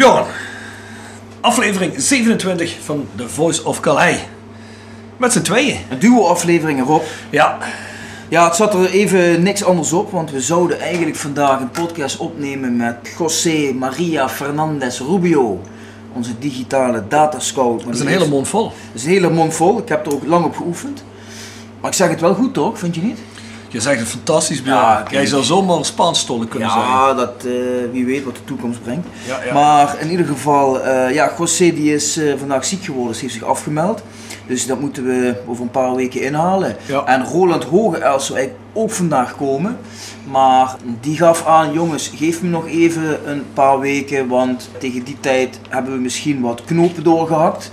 Bjorn, aflevering 27 van The Voice of Calais. Met z'n tweeën. Een duo-aflevering erop. Ja, Ja, het zat er even niks anders op, want we zouden eigenlijk vandaag een podcast opnemen met José Maria Fernandez Rubio. Onze digitale datascout. dat is een hele mond vol. Dat is een hele mond vol. Ik heb er ook lang op geoefend. Maar ik zeg het wel goed toch, vind je niet? Je zegt het fantastisch, Bjorn. Ja, Jij zou zomaar een kunnen zijn. Ja, dat, eh, wie weet wat de toekomst brengt. Ja. Maar in ieder geval, eh, ja, José die is eh, vandaag ziek geworden, dus heeft zich afgemeld. Dus dat moeten we over een paar weken inhalen. Ja. En Roland Hogeels zou eigenlijk ook vandaag komen. Maar die gaf aan, jongens, geef me nog even een paar weken. Want tegen die tijd hebben we misschien wat knopen doorgehakt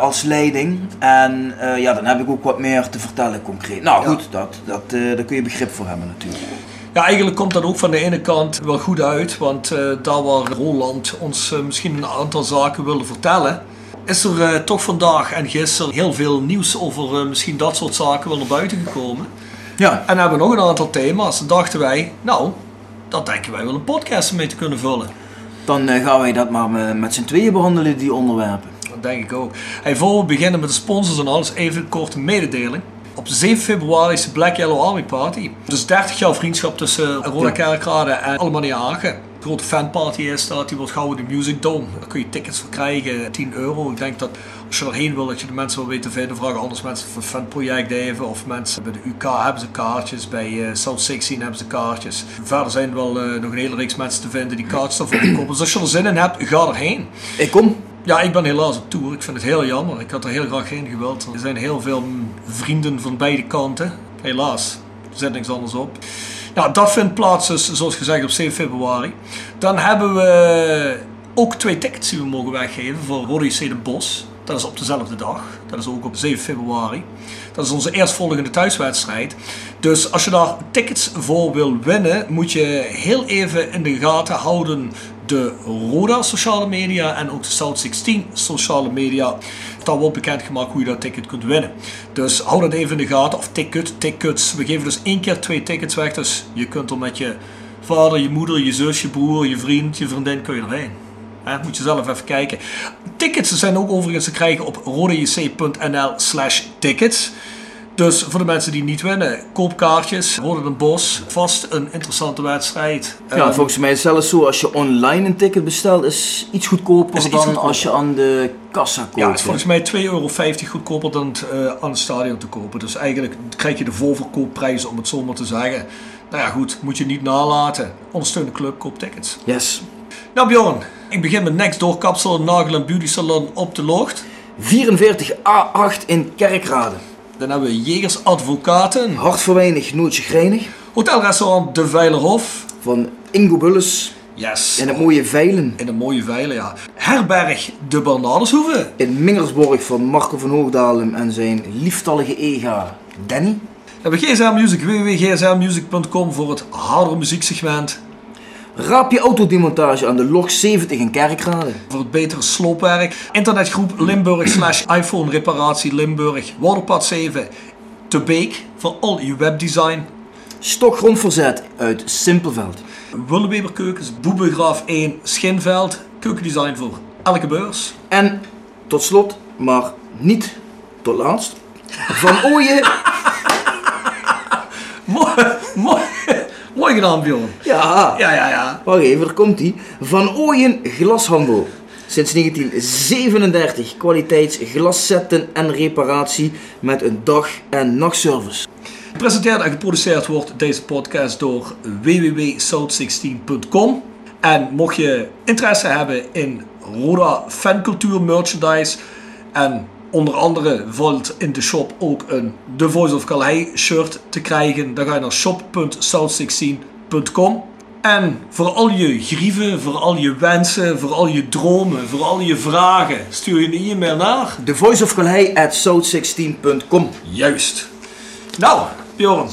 als leiding. En eh, ja, dan heb ik ook wat meer te vertellen concreet. Nou goed, dat, dat, eh, daar kun je begrip voor hebben natuurlijk. Ja, eigenlijk komt dat ook van de ene kant wel goed uit. Want eh, daar waar Roland ons misschien een aantal zaken wilde vertellen... is er eh, toch vandaag en gisteren heel veel nieuws over eh, misschien dat soort zaken wel naar buiten gekomen. Ja, En hebben we nog een aantal thema's. Dan dachten wij, nou, dat denken wij wel een podcast mee te kunnen vullen. Dan eh, gaan wij dat maar met z'n tweeën behandelen, die onderwerpen. Dat denk ik ook. Hey, voor we beginnen met de sponsors en alles, even een korte mededeling. Op 7 februari is de Black Yellow Army Party. Dus 30 jaar vriendschap tussen Roda Kerkrade en Allemania Hagen. Een grote fanparty is dat, die wordt in de Music Dome. Daar kun je tickets voor krijgen, 10 euro. Ik denk dat als je erheen wil, dat je de mensen wel weet te vinden. Vragen anders mensen van Fanproject even of mensen bij de UK hebben ze kaartjes. Bij eh, South 16 hebben ze kaartjes. Verder zijn er wel eh, nog een hele reeks mensen te vinden die kaartjes daarvoor kopen. Dus als je er zin in hebt, ga erheen. Ik kom. Ja, ik ben helaas op tour. Ik vind het heel jammer. Ik had er heel graag heen gewild. Er zijn heel veel vrienden van beide kanten. Helaas, er zit niks anders op. Dat vindt plaats dus, zoals gezegd, op 7 februari. Dan hebben we ook twee tickets die we mogen weggeven voor Rode JC de Bos. Dat is op dezelfde dag. Dat is ook op 7 februari. Dat is onze eerstvolgende thuiswedstrijd. Dus als je daar tickets voor wil winnen, moet je heel even in de gaten houden de Roda sociale media en ook de South 16 sociale media. Daar wordt bekendgemaakt hoe je dat ticket kunt winnen. Dus hou dat even in de gaten. Of ticket, tickets. We geven dus één keer twee tickets weg. Dus je kunt er met je vader, je moeder, je zus, je broer, je vriend, je vriendin kun je erheen. Moet je zelf even kijken. Tickets zijn ook overigens te krijgen op rodejc.nl slash tickets. Dus voor de mensen die niet winnen, koop kaartjes. Rode den Bos, vast een interessante wedstrijd. Ja, Ehm, volgens mij is het zelfs zo, als je online een ticket bestelt, is iets goedkoper Is iets dan goedkoper. als je aan de kassa koopt. Ja, het is volgens mij 2,50 euro goedkoper dan het, eh, aan het stadion te kopen. Dus eigenlijk krijg je de voorverkoopprijs, om het zo maar te zeggen. Nou ja, goed, moet je niet nalaten. Ondersteun de club, koop tickets. Yes. Nou Bjorn, ik begin met Next Door Kapsel Nagel en Beauty Salon op de Locht. 44A8 in Kerkrade. Dan hebben we Jegers Advocaten, Hart voor weinig, nooit chagrijnig. Hotelrestaurant De Veilerhof. Van Ingo Bulles Yes. in het mooie Veilen. In een mooie veilen, ja. Herberg De Bernardeshoeve. In Mingersborg van Marco van Hoogdalem en zijn lieftallige ega Danny. We hebben GSM Music, www.gsmmusic.com voor het hardere muzieksegment. Raap je autodemontage aan de log 70 in Kerkrade. Voor het betere sloopwerk. Internetgroep Limburg slash iPhone reparatie Limburg. Waterpad 7 te Beek voor al je webdesign. Stokgrondverzet uit Simpelveld. Willeweber Keukens, Boebegraaf 1 Schinveld. Keukendesign voor elke beurs. En tot slot, maar niet tot laatst, Van Ooyen. Mooi, mooi, mooi gedaan Bjorn. Ja, Ja, ja, ja. wacht even, daar komt hij. Van Ooyen Glashandel. Sinds 1937 kwaliteitsglaszetten en reparatie met een dag- en nachtservice. Gepresenteerd en geproduceerd wordt deze podcast door www.south16.com. En mocht je interesse hebben in Roda fancultuur merchandise en onder andere valt in de shop ook een The Voice of Calais shirt te krijgen, dan ga je naar shop.south16.com. En voor al je grieven, voor al je wensen, voor al je dromen, voor al je vragen, stuur je een e-mail naar. The Voice of Calais at south16.com. Juist. Nou, Bjorn,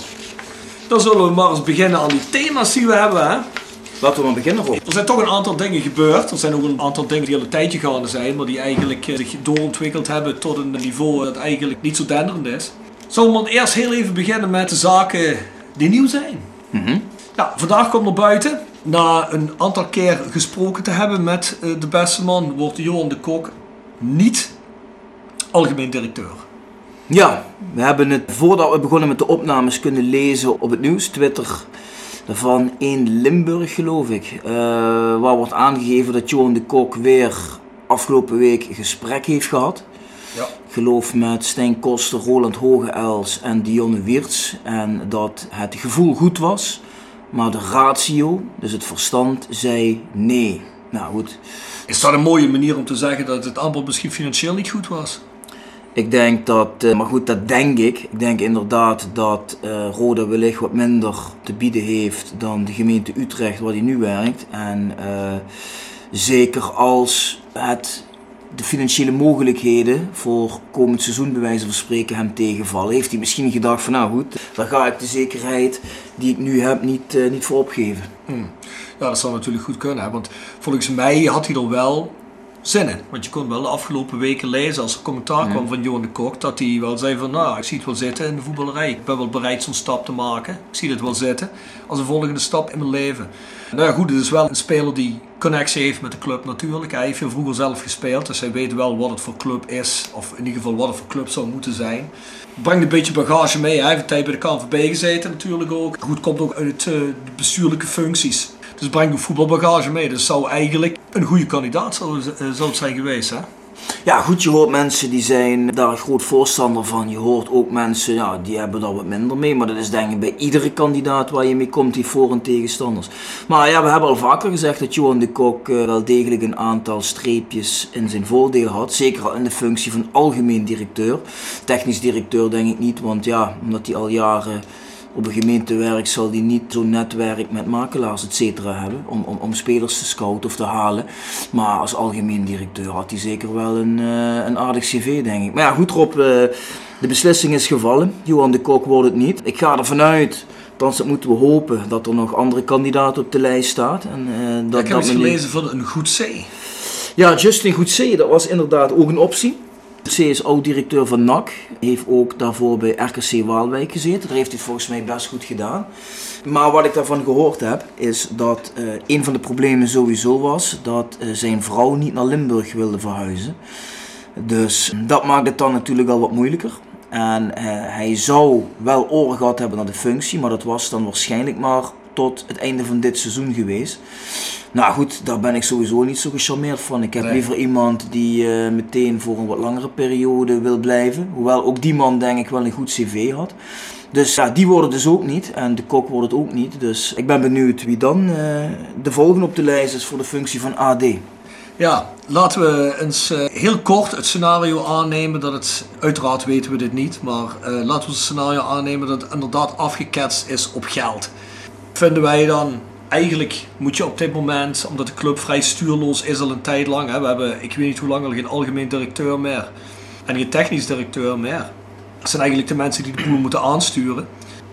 dan zullen we maar eens beginnen aan die thema's die we hebben. Hè? Laten we maar beginnen, Rob. Er zijn toch een aantal dingen gebeurd. Er zijn ook een aantal dingen die al een tijdje gaande zijn, maar die eigenlijk eh, zich doorontwikkeld hebben tot een niveau dat eigenlijk niet zo denderend is. Zullen we eerst heel even beginnen met de zaken die nieuw zijn? Ja, vandaag komt naar buiten. Na een aantal keer gesproken te hebben met eh, de beste man, wordt Johan de Kok niet algemeen directeur. Ja, we hebben het voordat we begonnen met de opnames kunnen lezen op het nieuws, Twitter, van 1 Limburg geloof ik. eh, waar wordt aangegeven dat Johan de Kok weer afgelopen week gesprek heeft gehad. Ja. Ik geloof met Stijn Koster, Roland Hogeels en Dionne Wiertz. En dat het gevoel goed was, maar de ratio, dus het verstand, zei nee. Nou goed, Is dat een mooie manier om te zeggen dat het aanbod misschien financieel niet goed was? Ik denk dat, eh, maar goed, dat denk ik. Ik denk inderdaad dat eh, Roda wellicht wat minder te bieden heeft dan de gemeente Utrecht waar hij nu werkt. En eh, zeker als het de financiële mogelijkheden voor komend seizoen bij van spreken hem tegenvallen, heeft hij misschien gedacht van nou goed, dan ga ik de zekerheid die ik nu heb niet, niet voor opgeven. Ja, dat zou natuurlijk goed kunnen. Want volgens mij had hij er wel zin in. Want je kon wel de afgelopen weken lezen als er commentaar kwam van Johan de Kok. Dat hij wel zei van nou, ik zie het wel zitten in de voetballerij. Ik ben wel bereid zo'n stap te maken. Ik zie het wel zitten als een volgende stap in mijn leven. Nou ja, goed, het is wel een speler die connectie heeft met de club natuurlijk. Hij heeft heel vroeger zelf gespeeld. Dus hij weet wel wat het voor club is. Of in ieder geval wat het voor club zou moeten zijn. Brengt een beetje bagage mee. Hij heeft een tijd bij de KNVB gezeten natuurlijk ook. Goed, komt ook uit eh, de bestuurlijke functies. Dus brengt ook voetbalbagage mee. Dus zou eigenlijk een goede kandidaat zou, eh, zou zijn geweest. Hè? Ja, goed, je hoort mensen die zijn daar groot voorstander van. Je hoort ook mensen, ja, die hebben daar wat minder mee. Maar dat is denk ik bij iedere kandidaat waar je mee komt, die voor- en tegenstanders. Maar ja, we hebben al vaker gezegd dat Johan de Kok eh, wel degelijk een aantal streepjes in zijn voordeel had. Zeker al in de functie van algemeen directeur. Technisch directeur denk ik niet, want ja, omdat hij al jaren op een gemeente werkt, zal hij niet zo'n netwerk met makelaars, et cetera, hebben om, om, om spelers te scouten of te halen. Maar als algemeen directeur had hij zeker wel een, eh, een aardig cv, denk ik. Maar ja, goed Rob, eh, de beslissing is gevallen. Johan de Kok wordt het niet. Ik ga ervan uit, althans dat moeten we hopen, dat er nog andere kandidaten op de lijst staat. En, eh, dat, ik heb dat gelezen van een goed C. ja, Justin Goedzee, dat was inderdaad ook een optie. Is oud-directeur van NAC. Heeft ook daarvoor bij RKC Waalwijk gezeten. Daar heeft hij volgens mij best goed gedaan. Maar wat ik daarvan gehoord heb, is dat eh, een van de problemen sowieso was dat eh, zijn vrouw niet naar Limburg wilde verhuizen. Dus dat maakt het dan natuurlijk al wat moeilijker. En eh, hij zou wel oren gehad hebben naar de functie, maar dat was dan waarschijnlijk maar tot het einde van dit seizoen geweest. Nou goed, daar ben ik sowieso niet zo gecharmeerd van. Ik heb Nee. liever iemand die eh, meteen voor een wat langere periode wil blijven. Hoewel ook die man denk ik wel een goed cv had. Dus ja, die worden dus ook niet. En de kok wordt het ook niet. Dus ik ben benieuwd wie dan eh, de volgende op de lijst is voor de functie van AD. Ja, laten we eens eh, heel kort het scenario aannemen dat het, uiteraard weten we dit niet, maar laten we het scenario aannemen dat het inderdaad afgeketst is op geld. Vinden wij dan, eigenlijk moet je op dit moment, omdat de club vrij stuurloos is al een tijd lang, hè, we hebben, ik weet niet hoe lang al geen algemeen directeur meer en geen technisch directeur meer. Dat zijn eigenlijk de mensen die de boel moeten aansturen.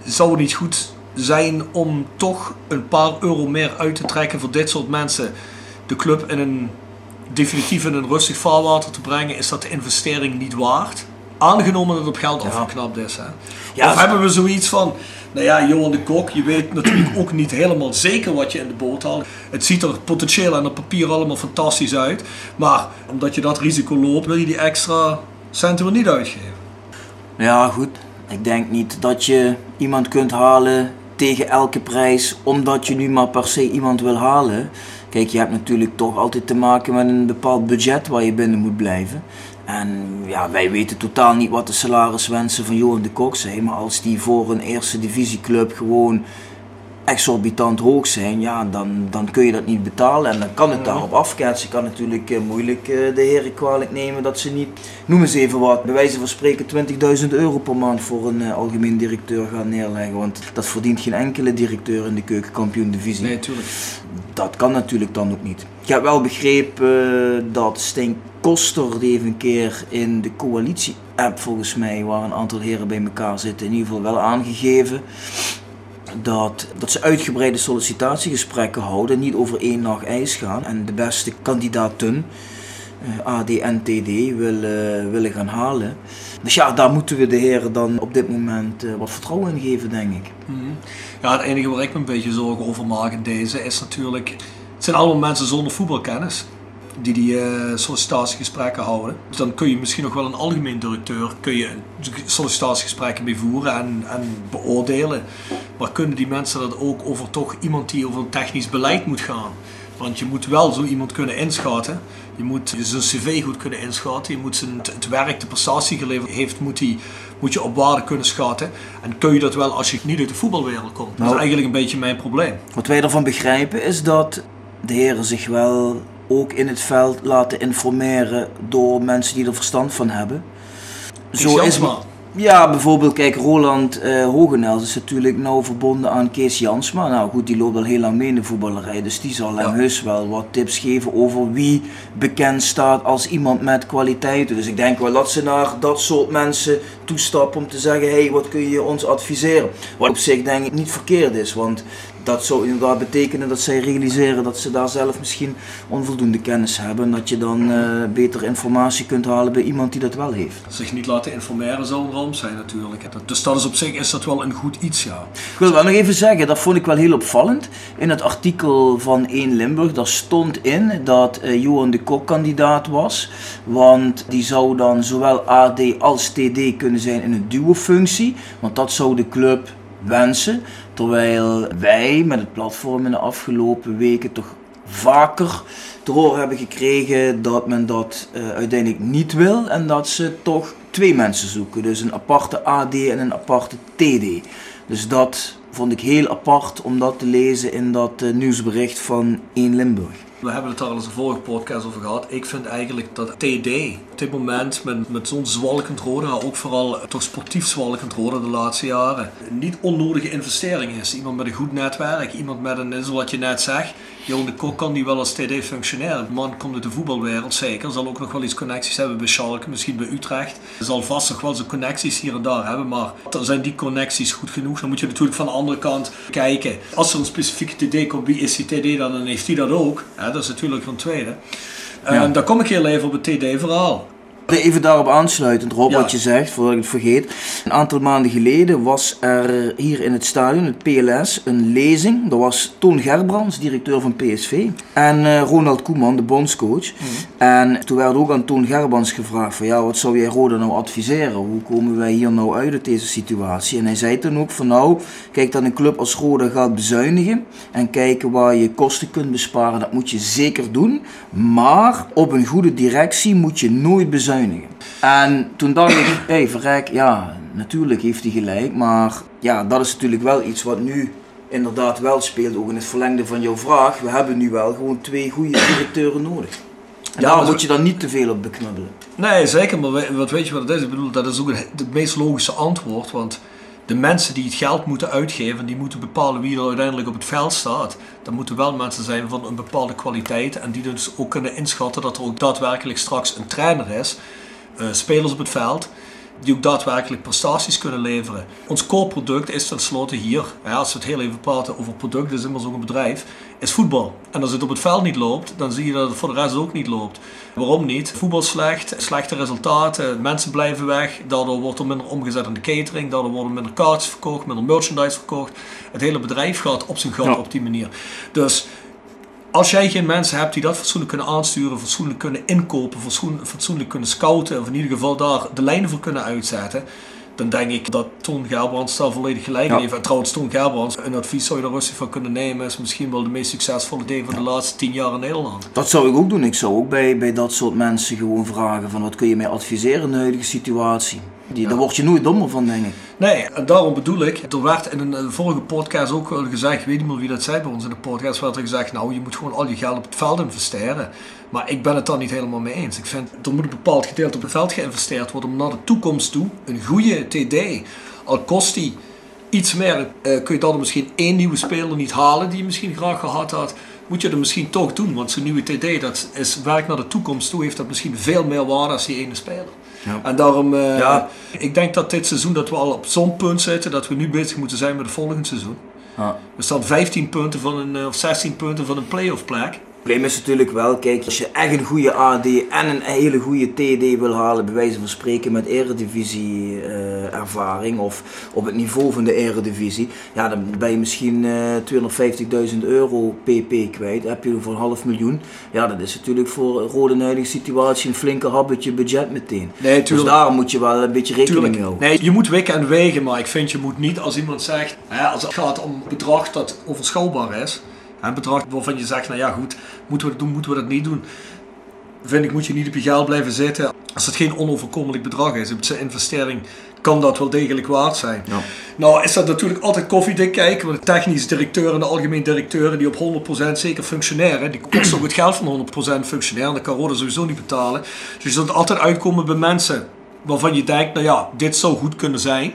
Zou het niet goed zijn om toch een paar euro meer uit te trekken voor dit soort mensen? De club in een definitief in een rustig vaarwater te brengen, is dat de investering niet waard? Aangenomen dat het op geld afgeknapt is. Hè? Ja, of hebben we zoiets van, nou ja, Johan de Kok, je weet natuurlijk ook niet helemaal zeker wat je in de boot haalt. Het ziet er potentieel en op papier allemaal fantastisch uit. Maar omdat je dat risico loopt, wil je die extra centen niet uitgeven. Ja, goed. Ik denk niet dat je iemand kunt halen tegen elke prijs, omdat je nu maar per se iemand wil halen. Kijk, je hebt natuurlijk toch altijd te maken met een bepaald budget waar je binnen moet blijven. En ja, wij weten totaal niet wat de salariswensen van Johan de Kok zijn. Maar als die voor een eerste divisieclub gewoon exorbitant hoog zijn, ja, dan, dan kun je dat niet betalen. En dan kan het daarop afketsen. Je kan natuurlijk eh, moeilijk eh, de heren kwalijk nemen dat ze niet, noem eens even wat, bij wijze van spreken 20.000 euro per maand voor een eh, algemeen directeur gaan neerleggen. Want dat verdient geen enkele directeur in de keukenkampioen divisie. Nee, natuurlijk. Dat kan natuurlijk dan ook niet. Ik heb wel begrepen dat Stijn Koster, die heeft een keer in de coalitie-app volgens mij, waar een aantal heren bij elkaar zitten, in ieder geval wel aangegeven dat, dat ze uitgebreide sollicitatiegesprekken houden, niet over één nacht ijs gaan en de beste kandidaten, eh, AD en TD, willen, willen gaan halen. Dus ja, daar moeten we de heren dan op dit moment eh, wat vertrouwen in geven, denk ik. Ja, het enige waar ik me een beetje zorgen over maak in deze is natuurlijk... Het zijn allemaal mensen zonder voetbalkennis die die eh, sollicitatiegesprekken houden. Dus dan kun je misschien nog wel een algemeen directeur kun je sollicitatiegesprekken mee voeren en, en beoordelen. Maar kunnen die mensen dat ook over toch iemand die over een technisch beleid moet gaan? Want je moet wel zo iemand kunnen inschatten. Je moet zijn cv goed kunnen inschatten. Je moet zijn, het werk, de prestatie geleverd heeft, moet, die, moet je op waarde kunnen schatten. En kun je dat wel als je niet uit de voetbalwereld komt. Dat is Nou. eigenlijk een beetje mijn probleem. Wat wij ervan begrijpen is dat de heren zich wel ook in het veld laten informeren door mensen die er verstand van hebben. Zo is Jansma. Ja, bijvoorbeeld, kijk, Roland eh Hogenels is natuurlijk nou verbonden aan Kees Jansma. Nou goed, die loopt al heel lang mee in de voetballerij, dus die zal hem Ja. heus wel wat tips geven over wie bekend staat als iemand met kwaliteiten. Dus ik denk wel dat ze naar dat soort mensen toestappen om te zeggen, hey, wat kun je ons adviseren? Wat op zich denk ik niet verkeerd is, want dat zou inderdaad betekenen dat zij realiseren dat ze daar zelf misschien onvoldoende kennis hebben. En dat je dan eh, beter informatie kunt halen bij iemand die dat wel heeft. Zich niet laten informeren zou een ramp zijn natuurlijk. Dus dat is op zich is dat wel een goed iets, ja. Ik wil wel nog even zeggen, dat vond ik wel heel opvallend. In het artikel van 1 Limburg, daar stond in dat eh, Johan de Kok kandidaat was. Want die zou dan zowel AD als TD kunnen zijn in een duo-functie. Want dat zou de club wensen. Terwijl wij met het platform in de afgelopen weken toch vaker te horen hebben gekregen dat men dat eh, uiteindelijk niet wil en dat ze toch twee mensen zoeken. Dus een aparte AD en een aparte TD. Dus dat vond ik heel apart om dat te lezen in dat eh, nieuwsbericht van 1 Limburg. We hebben het daar al eens een vorige podcast over gehad. Ik vind eigenlijk dat TD op dit moment met, met zo'n zwalkend rode, maar ook vooral toch sportief zwalkend rode de laatste jaren, niet onnodige investering is. Iemand met een goed netwerk, iemand met een, zoals je net zegt, Johan de Kok kan die wel als TD functioneren. De man komt uit de voetbalwereld zeker, zal ook nog wel iets connecties hebben bij Schalke, misschien bij Utrecht. Zal vast nog wel zijn connecties hier en daar hebben, maar zijn die connecties goed genoeg? Dan moet je natuurlijk van de andere kant kijken. Als er een specifieke TD komt, wie is die TD dan? Dan heeft hij dat ook. Dat is natuurlijk een tweede. En dan kom ik heel even op het TD-verhaal. Even daarop aansluitend, Rob, Ja. wat je zegt, voordat ik het vergeet. Een aantal maanden geleden was er hier in het stadion, het PLS, een lezing. Er was Toon Gerbrands, directeur van PSV, en eh, Ronald Koeman, de bondscoach. En toen werd ook aan Toon Gerbrands gevraagd van, ja, wat zou jij Roda nou adviseren? Hoe komen wij hier nou uit uit deze situatie? En hij zei toen ook van, nou, kijk dat een club als Roda gaat bezuinigen en kijken waar je kosten kunt besparen, dat moet je zeker doen. Maar op een goede directie moet je nooit bezuinigen. En toen dacht ik, hé hey, verrek, ja, natuurlijk heeft hij gelijk, maar ja, dat is natuurlijk wel iets wat nu inderdaad wel speelt, ook in het verlengde van jouw vraag. We hebben nu wel gewoon twee goede directeuren nodig. En daar moet je dan niet te veel op beknubbelen. Nee, zeker, maar wat weet je wat het is? Ik bedoel, dat is ook het, het meest logische antwoord, want de mensen die het geld moeten uitgeven, die moeten bepalen wie er uiteindelijk op het veld staat. Dat moeten wel mensen zijn van een bepaalde kwaliteit en die dus ook kunnen inschatten dat er ook daadwerkelijk straks een trainer is, eh, spelers op het veld, die ook daadwerkelijk prestaties kunnen leveren. Ons core product is tenslotte hier, als we het heel even praten over product, is immers ook een bedrijf, is voetbal. En als het op het veld niet loopt, dan zie je dat het voor de rest ook niet loopt. Waarom niet? Voetbal slecht, slechte resultaten, mensen blijven weg, daardoor wordt er minder omgezet in de catering, daardoor worden minder kaartjes verkocht, minder merchandise verkocht. Het hele bedrijf gaat op zijn gat Ja. op die manier. Dus als jij geen mensen hebt die dat fatsoenlijk kunnen aansturen, fatsoenlijk kunnen inkopen, fatsoen- fatsoenlijk kunnen scouten, of in ieder geval daar de lijnen voor kunnen uitzetten, dan denk ik dat Toon Gerbrands daar volledig gelijk Ja. heeft. En trouwens, Toon Gerbrands, een advies zou je er rustig van kunnen nemen, is misschien wel de meest succesvolle D van de laatste tien jaar in Nederland. Dat zou ik ook doen. Ik zou ook bij, bij dat soort mensen gewoon vragen van wat kun je mij adviseren in de huidige situatie. Die, Daar word je nooit dommer van, denk ik. Nee, en daarom bedoel ik, er werd in een vorige podcast ook wel gezegd, ik weet niet meer wie dat zei bij ons in de podcast, werd er gezegd, nou je moet gewoon al je geld op het veld investeren. Maar ik ben het daar niet helemaal mee eens. Ik vind, er moet een bepaald gedeelte op het veld geïnvesteerd worden om naar de toekomst toe een goede TD, al kost die iets meer, eh, kun je dan misschien één nieuwe speler niet halen die je misschien graag gehad had, moet je dat misschien toch doen. Want zo'n nieuwe TD, dat is werk naar de toekomst toe, heeft dat misschien veel meer waarde als die ene speler. Ja. En daarom, eh, Ja. ik denk dat dit seizoen dat we al op zo'n punt zitten dat we nu bezig moeten zijn met het volgende seizoen. Ja. We staan 15 punten van een, eh, of 16 punten van een playoff plek. Het probleem is natuurlijk wel, kijk, als je echt een goede AD en een hele goede TD wil halen, bij wijze van spreken met eredivisie eh, ervaring of op het niveau van de eredivisie, ja, dan ben je misschien eh 250.000 euro pp kwijt. Heb je voor een half miljoen, ja, dat is natuurlijk voor een rode huidige situatie een flinke habbetje budget meteen. Nee, Dus daar moet je wel een beetje rekening mee houden. Nee, je moet wikken en wegen, maar ik vind je moet niet als iemand zegt, hè, als het gaat om bedrag dat overschouwbaar is, een bedrag waarvan je zegt, nou ja goed, moeten we dat doen, moeten we dat niet doen. Vind ik, moet je niet op je geld blijven zitten. Als het geen onoverkomelijk bedrag is, op zijn investering kan dat wel degelijk waard zijn. Ja. Nou is dat natuurlijk altijd koffiedik kijken, want de technisch directeur en de algemeen directeuren die op 100% zeker functioneren, die kosten ook het geld van 100% functionair en dat kan Roda sowieso niet betalen. Dus je zult altijd uitkomen bij mensen waarvan je denkt, nou ja, dit zou goed kunnen zijn.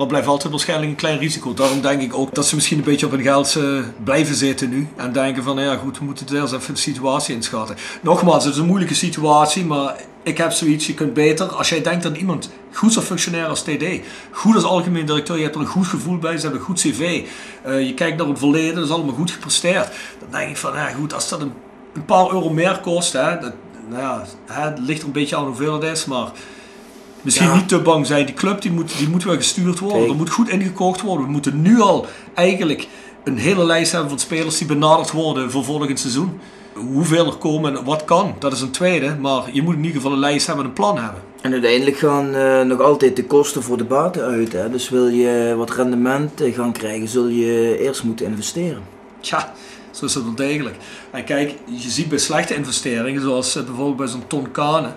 Maar blijft altijd waarschijnlijk een klein risico. Daarom denk ik ook dat ze misschien een beetje op hun geld blijven zitten nu. En denken van, nou ja goed, we moeten eerst even de situatie inschatten. Nogmaals, het is een moeilijke situatie, maar ik heb zoiets, je kunt beter, als jij denkt dat iemand goed zou functioneren als TD, goed als algemeen directeur, je hebt er een goed gevoel bij, ze hebben een goed cv, eh, je kijkt naar het verleden, dat is allemaal goed gepresteerd. Dan denk ik van, ja goed, als dat een, paar euro meer kost, hè, dat, nou ja, het ligt er een beetje aan hoeveel het is, maar... Misschien Ja. niet te bang zijn. Die club die moet, die moet wel gestuurd worden. Kijk. Er moet goed ingekocht worden. We moeten nu al eigenlijk een hele lijst hebben van spelers die benaderd worden voor volgend seizoen. Hoeveel er komen en wat kan, dat is een tweede. Maar je moet in ieder geval een lijst hebben en een plan hebben. En uiteindelijk gaan eh, nog altijd de kosten voor de baten uit. Hè? Dus wil je wat rendement eh, gaan krijgen, zul je eerst moeten investeren. Ja, zo is het wel degelijk. En kijk, je ziet bij slechte investeringen, zoals eh, bijvoorbeeld bij zo'n Ton Kane.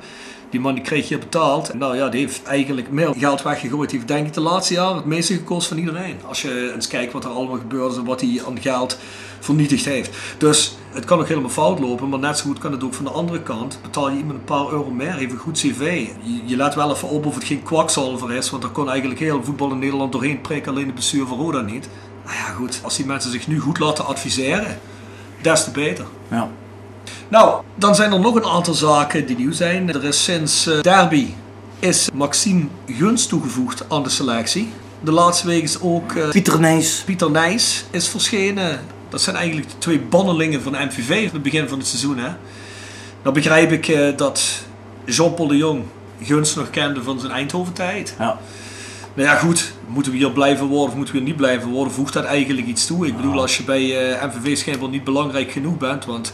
Die man die kreeg je betaald. Nou ja, die heeft eigenlijk meer geld weggegooid. Die heeft denk ik de laatste jaren het meeste gekost van iedereen. Als je eens kijkt wat er allemaal gebeurd is en wat hij aan geld vernietigd heeft. Dus het kan ook helemaal fout lopen, maar net zo goed kan het ook van de andere kant. Betaal je iemand een paar euro meer, heeft een goed cv. Je, let wel even op of het geen kwakzalver is, want er kon eigenlijk heel voetbal in Nederland doorheen prikken, alleen de bestuur van Roda niet. Nou ja goed, als die mensen zich nu goed laten adviseren, des te beter. Ja. Nou, dan zijn er nog een aantal zaken die nieuw zijn. Er is sinds eh, derby is Maxime Guns toegevoegd aan de selectie. De laatste week is ook eh, Pieter Nijs. Pieter Nijs is verschenen. Dat zijn eigenlijk de twee bannelingen van de MVV in het begin van het seizoen. Hè? Nou begrijp ik eh, dat Jean-Paul de Jong Guns nog kende van zijn Eindhoven-tijd. Ja. Nou ja, goed. Moeten we hier blijven worden of moeten we hier niet blijven worden? Voegt dat eigenlijk iets toe? Ik bedoel, als je bij eh, MVV schijnbaar niet belangrijk genoeg bent, want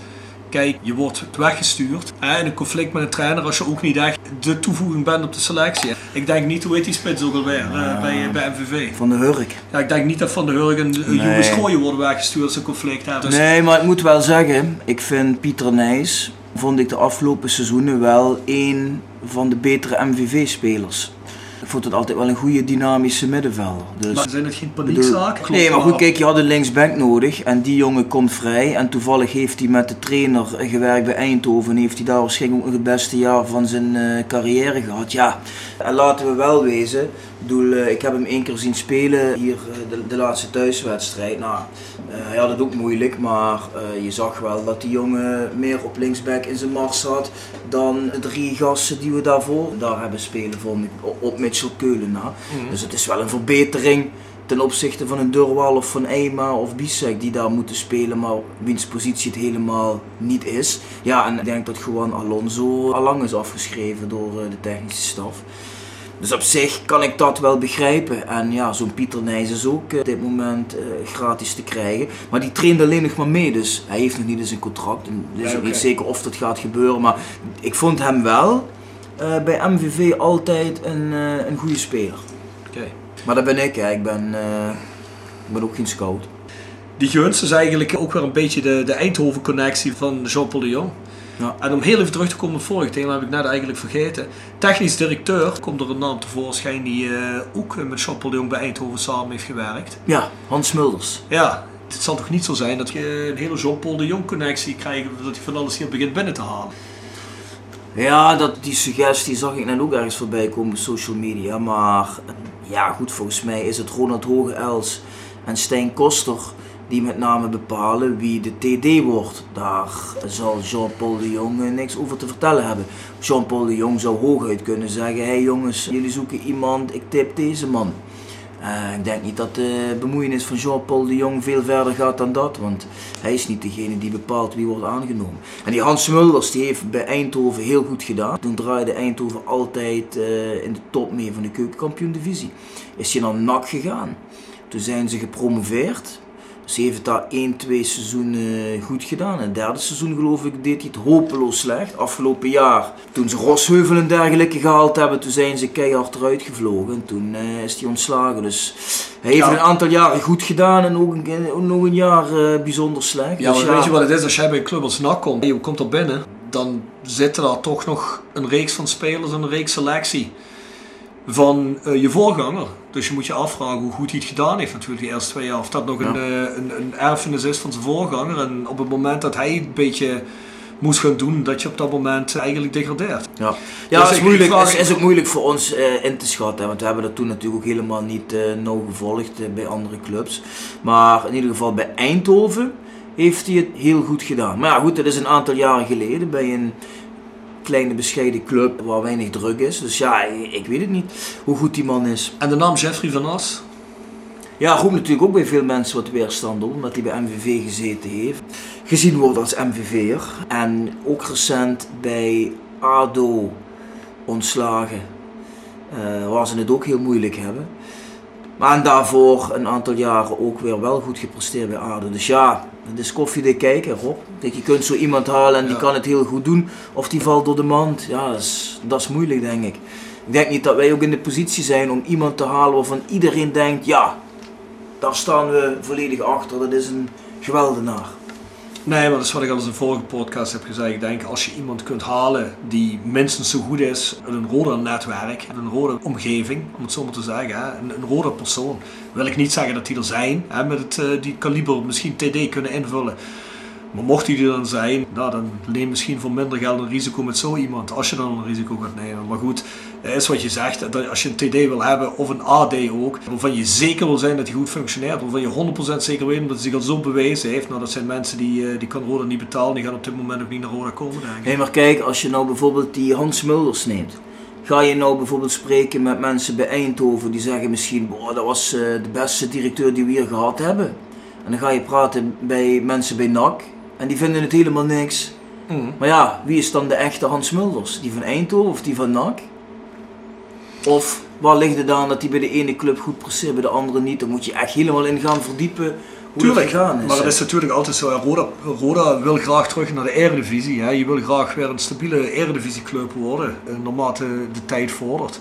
kijk, je wordt weggestuurd. In een conflict met een trainer als je ook niet echt de toevoeging bent op de selectie. Ik denk niet, hoe heet die spits ook alweer eh, bij, bij MVV? Van de Hurk. Ja, ik denk niet dat Van de Hurgen en Nee. Gooien worden weggestuurd als ze een conflict hebben. Dus Nee, maar ik moet wel zeggen, ik vind Pieter Nijs, vond ik de afgelopen seizoenen wel een van de betere MVV-spelers. Ik vond het altijd wel een goede dynamische middenvelder. Dus, maar zijn het geen paniekzaken? nee, maar goed, kijk, je had een linksback nodig en die jongen komt vrij. En toevallig heeft hij met de trainer gewerkt bij Eindhoven en heeft hij daar waarschijnlijk ook het beste jaar van zijn eh, carrière gehad. Ja, en laten we wel wezen, Ik bedoel, eh, ik heb hem één keer zien spelen hier eh, de, de laatste thuiswedstrijd. Nou, hij had het ook moeilijk, maar eh, je zag wel dat die jongen meer op linksback in zijn mars had dan de drie gasten die we daarvoor daar hebben spelen voor, op Mitchell Keulen na. Dus het is wel een verbetering ten opzichte van een Durwal of van Eima of Bisek die daar moeten spelen, maar wiens positie het helemaal niet is. Ja, en ik denk dat gewoon Alonso al lang is afgeschreven door eh, de technische staf. Dus op zich kan ik dat wel begrijpen. En ja, zo'n Pieter Nijs is ook eh, op dit moment eh, gratis te krijgen. Maar die traint alleen nog maar mee, dus hij heeft nog niet eens een contract. En het is Nee, ook niet zeker of dat gaat gebeuren. Maar ik vond hem wel eh, bij MVV altijd een, een goede speler. Oké. Maar dat ben ik, hè. Ik ben, ik ben ook geen scout. Die gunst is eigenlijk ook weer een beetje de, de Eindhoven-connectie van Jean-Paul de Jong. Ja. En om heel even terug te komen op vorige thema, heb ik net eigenlijk vergeten. Technisch directeur komt er een naam tevoorschijn die eh, ook met Jean-Paul de Jong bij Eindhoven samen heeft gewerkt. Ja, Hans Mulders. Ja, het zal toch niet zo zijn dat je een hele Jean-Paul de Jong-connectie krijgt, dat hij van alles hier begint binnen te halen. Ja, dat, die suggestie zag ik net ook ergens voorbij komen op social media. Maar ja, goed, volgens mij is het Ronald Hoge-Els en Stijn Koster die met name bepalen wie de TD wordt. Daar zal Jean-Paul de Jong eh, niks over te vertellen hebben. Jean-Paul de Jong zou hooguit kunnen zeggen: hé hey jongens, jullie zoeken iemand, ik tip deze man. Eh, ik denk niet dat de bemoeienis van Jean-Paul de Jong veel verder gaat dan dat, want hij is niet degene die bepaalt wie wordt aangenomen. En die Hans Mulders die heeft bij Eindhoven heel goed gedaan. Toen draaide Eindhoven altijd eh, in de top mee van de keukenkampioen-divisie. Is hij naar NAC gegaan. Toen zijn ze gepromoveerd. Hij heeft daar 1, 2 seizoenen goed gedaan. En het derde seizoen geloof ik deed hij het hopeloos slecht. Afgelopen jaar, toen ze Rosheuvel en dergelijke gehaald hebben, toen zijn ze keihard eruit gevlogen. En toen eh, is hij ontslagen. Dus hij heeft Ja. een aantal jaren goed gedaan en ook een, ook nog een jaar eh, bijzonder slecht. Ja, Dus weet je wat het is? Als jij bij een club als NAC komt, je komt er binnen, dan zitten daar toch nog een reeks van spelers en een reeks selectie van eh, je voorganger. Dus je moet je afvragen hoe goed hij het gedaan heeft natuurlijk die eerste twee jaar. Of dat nog een, Ja. eh, een, een erfenis is van zijn voorganger. En op het moment dat hij een beetje moest gaan doen, dat je op dat moment eigenlijk degradeert. Ja, ja Dus het is, moeilijk, vraag- is, is ook moeilijk voor ons eh, in te schatten. hè, Want we hebben dat toen natuurlijk ook helemaal niet eh nauw gevolgd bij andere clubs. Maar in ieder geval bij Eindhoven heeft hij het heel goed gedaan. Maar ja, goed, dat is een aantal jaren geleden bij een kleine bescheiden club waar weinig druk is. Dus ja, ik, weet het niet hoe goed die man is. En de naam Jeffrey van As? Ja, roept natuurlijk ook bij veel mensen wat weerstand op, omdat hij bij MVV gezeten heeft. Gezien wordt als MVV'er. En ook recent bij ADO ontslagen, eh, waar ze het ook heel moeilijk hebben. Maar en daarvoor een aantal jaren ook weer wel goed gepresteerd bij ADO. Dus ja, het is koffiedik kijken, Rob. Kijk, je kunt zo iemand halen en die Ja. kan het heel goed doen. Of die valt door de mand. Ja, dat is, dat is moeilijk, denk ik. Ik denk niet dat wij ook in de positie zijn om iemand te halen waarvan iedereen denkt, ja, daar staan we volledig achter. Dat is een geweldenaar. Nee, maar dat is wat ik al eens in de vorige podcast heb gezegd. Ik denk als je iemand kunt halen die minstens zo goed is een rode netwerk, in een rode omgeving, om het zo maar te zeggen, een, een rode persoon. Wil ik niet zeggen dat die er zijn, met het, eh, die kaliber misschien TD kunnen invullen. Maar mocht die er dan zijn, nou, dan neem misschien voor minder geld een risico met zo iemand. Als je dan een risico gaat nemen. Maar goed, is wat je zegt. Dat als je een TD wil hebben, of een AD ook, waarvan je zeker wil zijn dat hij goed functioneert. Waarvan je 100% zeker weet dat hij zich al zo bewezen heeft. Nou, dat zijn mensen die, eh, die kan Roda niet betalen. Die gaan op dit moment ook niet naar Roda komen, denk ik. Hé, maar kijk, als je nou bijvoorbeeld die Hans Mulders neemt. Ga je nou bijvoorbeeld spreken met mensen bij Eindhoven die zeggen misschien, boah, dat was eh, de beste directeur die we hier gehad hebben. En dan ga je praten bij mensen bij NAC en die vinden het helemaal niks. Mm. Maar ja, wie is dan de echte Hans Mulders? Die van Eindhoven of die van NAC? Of waar ligt het aan dat die bij de ene club goed presteert, bij de andere niet? Dan moet je echt helemaal in gaan verdiepen hoe Tuurlijk, het gegaan is. maar het hè. is natuurlijk altijd zo. Roda, Roda wil graag terug naar de Eredivisie. Hè. Je wil graag weer een stabiele Eredivisieclub worden, eh, naarmate de tijd vordert.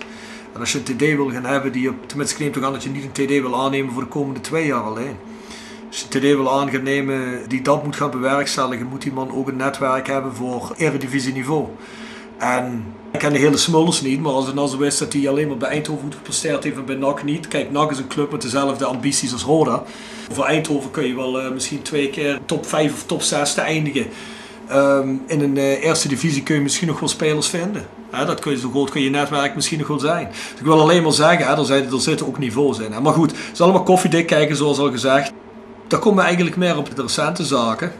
En als je een TD wil gaan hebben, die je, tenminste ik neem toch aan dat je niet een TD wil aannemen voor de komende twee jaar alleen. TD wil aan gaan nemen die dat moet gaan bewerkstelligen, moet die man ook een netwerk hebben voor Eredivisieniveau. En ik ken de hele Smulders niet, maar als het nou zo is dat hij alleen maar bij Eindhoven goed gepresteerd heeft en bij NAC niet. Kijk, NAC is een club met dezelfde ambities als Roda. Voor Eindhoven kun je wel eh, misschien twee keer top 5 of top 6 te eindigen. Ehm, in een eh, eerste divisie kun je misschien nog wel spelers vinden. Dat kun je, zo groot kun je netwerk misschien nog wel zijn. Ik wil alleen maar zeggen, hè, er, zijn, er zitten ook niveaus in. Maar goed, het is allemaal koffiedik kijken zoals al gezegd. Daar komen we eigenlijk meer op de recente zaken.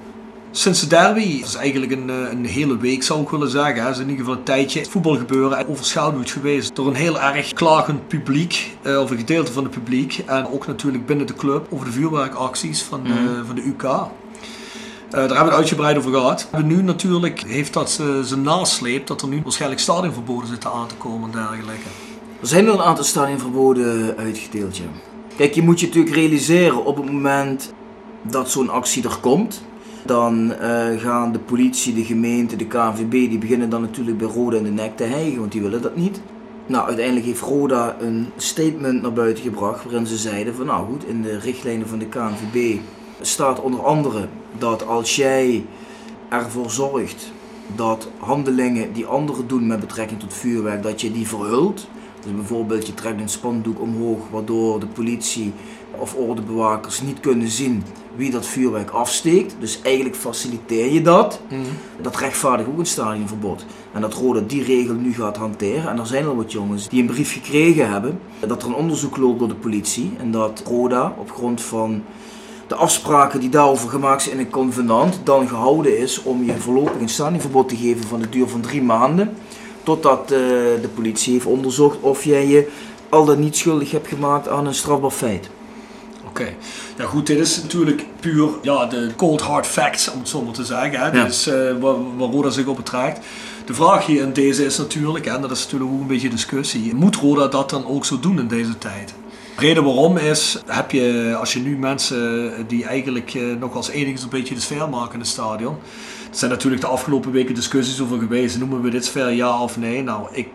Sinds de derby is eigenlijk een, eh, een hele week zou ik willen zeggen. Het is in ieder geval een tijdje voetbalgebeuren overschaduwd geweest door een heel erg klagend publiek, eh, of een gedeelte van het publiek. En ook natuurlijk binnen de club over de vuurwerkacties van, de, Mhm. van de UK. Eh, daar hebben we het uitgebreid over gehad. En nu natuurlijk heeft dat eh, zijn nasleep dat er nu waarschijnlijk stadionverboden zitten aan te komen en dergelijke. Er zijn er een aantal stadionverboden uitgedeeld, ja. Kijk, je moet je natuurlijk realiseren op het moment dat zo'n actie er komt. Dan eh, gaan de politie, de gemeente, de KNVB, die beginnen dan natuurlijk bij Roda in de nek te hijgen, want die willen dat niet. Nou, uiteindelijk heeft Roda een statement naar buiten gebracht waarin ze zeiden van nou goed, in de richtlijnen van de KNVB staat onder andere dat als jij ervoor zorgt dat handelingen die anderen doen met betrekking tot vuurwerk, dat je die verhult. Dus bijvoorbeeld je trekt een spandoek omhoog waardoor de politie of ordebewakers niet kunnen zien wie dat vuurwerk afsteekt. Dus eigenlijk faciliteer je dat. Dat rechtvaardigt ook een stadionverbod. En dat Roda die regel nu gaat hanteren. En er zijn al wat jongens die een brief gekregen hebben dat er een onderzoek loopt door de politie. En dat Roda op grond van de afspraken die daarover gemaakt zijn in een convenant dan gehouden is om je voorlopig een stadionverbod te geven van de duur van drie maanden. Totdat eh, de politie heeft onderzocht of jij je al dan niet schuldig hebt gemaakt aan een strafbaar feit. Oké, ja goed, dit is natuurlijk puur ja, de cold hard facts, om het zo maar te zeggen. Hè. Ja. Is eh, waar, waar Roda zich op betrekt. De vraag hier in deze is natuurlijk, en dat is natuurlijk ook een beetje discussie, moet Roda dat dan ook zo doen in deze tijd? De reden waarom is, heb je, als je nu mensen die eigenlijk eh, nog als enigszins een beetje de sfeer maken in het stadion. Er zijn natuurlijk de afgelopen weken discussies over geweest, noemen we dit sfeer ja of nee? Nou, ik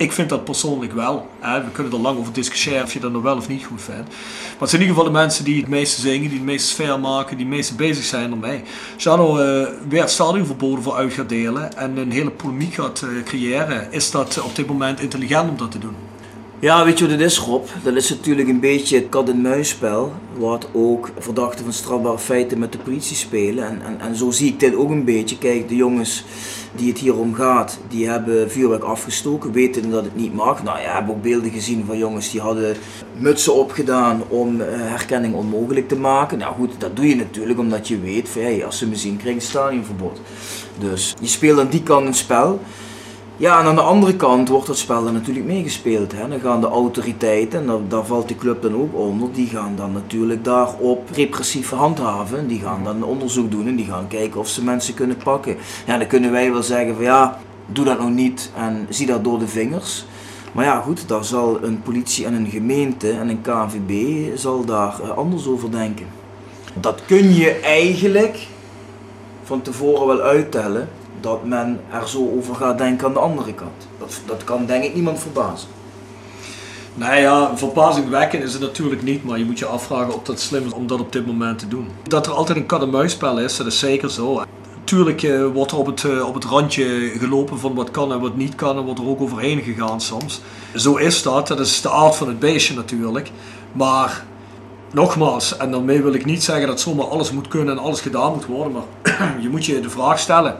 ik vind dat persoonlijk wel. Hè. We kunnen er lang over discussiëren of je dat nou wel of niet goed vindt. Maar het zijn in ieder geval de mensen die het meeste zingen, die het meeste sfeer maken, die het meeste bezig zijn ermee. Daar nou eh, weer het stadionverboden voor uit gaat delen en een hele polemiek gaat eh, creëren, is dat op dit moment intelligent om dat te doen? Ja, weet je wat het is, Rob? Dat is natuurlijk een beetje het kat-en-muisspel, wat ook verdachten van strafbare feiten met de politie spelen. En, en, en zo zie ik dit ook een beetje. Kijk, de jongens die het hier om gaat, die hebben vuurwerk afgestoken, weten dat het niet mag. Nou ja, hebben ook beelden gezien van jongens die hadden mutsen opgedaan om eh, herkenning onmogelijk te maken. Nou goed, dat doe je natuurlijk omdat je weet van als ze me zien, krijg ik een stadionverbod. Dus je speelt aan die kant een spel. Ja, en aan de andere kant wordt dat spel dan natuurlijk meegespeeld. Hè. Dan gaan de autoriteiten, en daar, valt de club dan ook onder, die gaan dan natuurlijk daarop repressief handhaven. En Die gaan dan onderzoek doen en die gaan kijken of ze mensen kunnen pakken. Ja, dan kunnen wij wel zeggen van ja, doe dat nou niet en zie dat door de vingers. Maar ja, goed, daar zal een politie en een gemeente en een KNVB zal daar eh, anders over denken. Dat kun je eigenlijk van tevoren wel uittellen dat men er zo over gaat denken aan de andere kant. Dat, dat kan denk ik niemand verbazen. Nou ja, verbazingwekkend is het natuurlijk niet, maar je moet je afvragen of dat slim is om dat op dit moment te doen. Dat er altijd een kat-en-muisspel is, dat is zeker zo. Tuurlijk eh, wordt er op het, eh, op het randje gelopen van wat kan en wat niet kan en wordt er ook overheen gegaan soms. Zo is dat, dat is de aard van het beestje natuurlijk. Maar nogmaals, en daarmee wil ik niet zeggen dat zomaar alles moet kunnen en alles gedaan moet worden, maar je moet je de vraag stellen.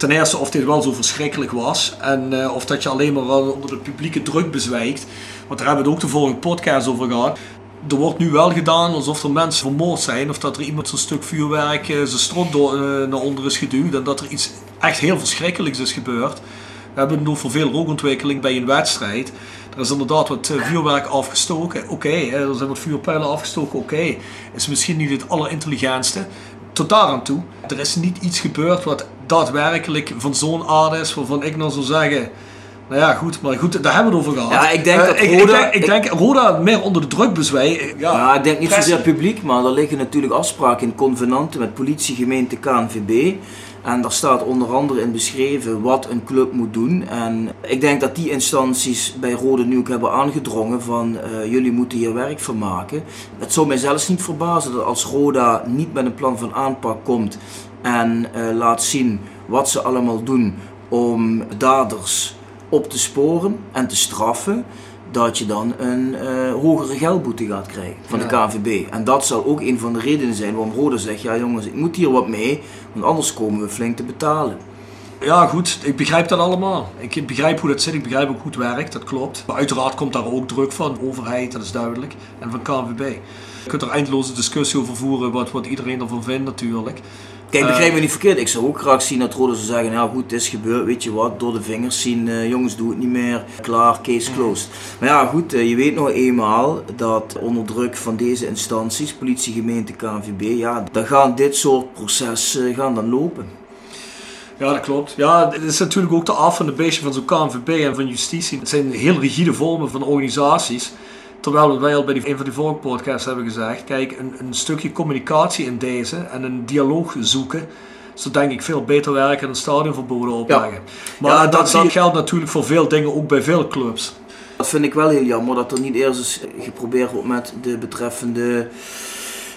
Ten eerste of dit wel zo verschrikkelijk was en eh, of dat je alleen maar wel onder de publieke druk bezwijkt. Want daar hebben we het ook de vorige podcast over gehad. Er wordt nu wel gedaan alsof er mensen vermoord zijn of dat er iemand zo'n stuk vuurwerk eh, zijn strot door, eh, naar onder is geduwd en dat er iets echt heel verschrikkelijks is gebeurd. We hebben het over veel rookontwikkeling bij een wedstrijd. Er is inderdaad wat vuurwerk afgestoken. Oké, er zijn wat vuurpijlen afgestoken. Oké, is misschien niet het allerintelligentste. Tot daar aan toe. Er is niet iets gebeurd wat daadwerkelijk van zo'n aard is waarvan ik nou zou zeggen. Nou ja, goed, maar goed, daar hebben we het over gehad. Ja, ik denk Eh, dat ik, ik Roda- denk, ik denk Roda meer onder de druk bezwij. Ja, Ja, ik denk niet zozeer publiek, maar er liggen natuurlijk afspraken in convenanten met politie, gemeente, KNVB. En daar staat onder andere in beschreven wat een club moet doen. En ik denk dat die instanties bij Rode nu ook hebben aangedrongen van eh, jullie moeten hier werk van maken. Het zou mij zelfs niet verbazen dat als Roda niet met een plan van aanpak komt en eh, laat zien wat ze allemaal doen om daders op te sporen en te straffen, dat je dan een eh, hogere geldboete gaat krijgen van de KNVB. En dat zal ook een van de redenen zijn waarom Rode zegt, ja jongens, ik moet hier wat mee, want anders komen we flink te betalen. Ja, goed, ik begrijp dat allemaal. Ik begrijp hoe dat zit, ik begrijp ook hoe het werkt, dat klopt. Maar uiteraard komt daar ook druk van, overheid, dat is duidelijk, en van KNVB. Je kunt er eindeloze discussie over voeren wat, wat iedereen ervan vindt natuurlijk. Kijk, begrijp me niet verkeerd. Ik zou ook graag zien dat Rode zou zeggen, ja goed, het is gebeurd, weet je wat, door de vingers zien, eh, jongens doe het niet meer, klaar, case closed. Maar ja goed, eh, je weet nog eenmaal dat onder druk van deze instanties, politie, gemeente, KNVB, ja, dan gaan dit soort processen gaan dan lopen. Ja, dat klopt. Ja, het is natuurlijk ook de af van de beestje van zo'n KNVB en van justitie. Het zijn heel rigide vormen van organisaties. Terwijl wij al bij die, een van die vorige podcasts hebben gezegd, kijk, een, een stukje communicatie in deze en een dialoog zoeken, zou denk ik veel beter werken dan een stadionverboden opleggen. Maar Ja, dat, dat geldt natuurlijk voor veel dingen, ook bij veel clubs. Dat vind ik wel heel jammer dat er niet eerst is geprobeerd wordt met de betreffende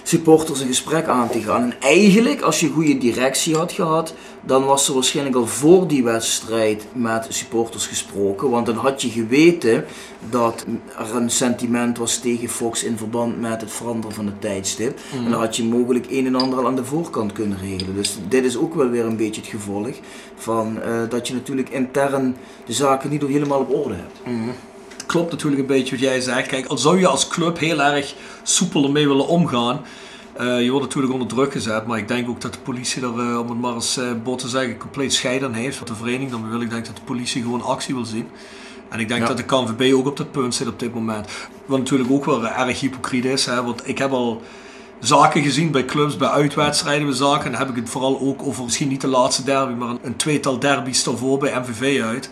supporters een gesprek aan te gaan. En eigenlijk, als je goede directie had gehad, dan was er waarschijnlijk al voor die wedstrijd met supporters gesproken. Want dan had je geweten dat er een sentiment was tegen Fox in verband met het veranderen van het tijdstip. En dan had je mogelijk een en ander al aan de voorkant kunnen regelen. Dus dit is ook wel weer een beetje het gevolg van eh, dat je natuurlijk intern de zaken niet helemaal op orde hebt. Klopt natuurlijk een beetje wat jij zegt. Kijk, al zou je als club heel erg soepel ermee willen omgaan. eh, je wordt natuurlijk onder druk gezet, maar ik denk ook dat de politie er, eh, om het maar eens bot te zeggen, compleet scheid aan heeft. Wat de vereniging dan wil. Ik denk dat de politie gewoon actie wil zien. En ik denk Ja. dat de KNVB ook op dat punt zit op dit moment. Wat natuurlijk ook wel erg hypocriet is. Hè? Want ik heb al zaken gezien bij clubs, bij uitwedstrijden bij zaken. En dan heb ik het vooral ook over misschien niet de laatste derby, maar een, een tweetal derbies daarvoor bij MVV uit.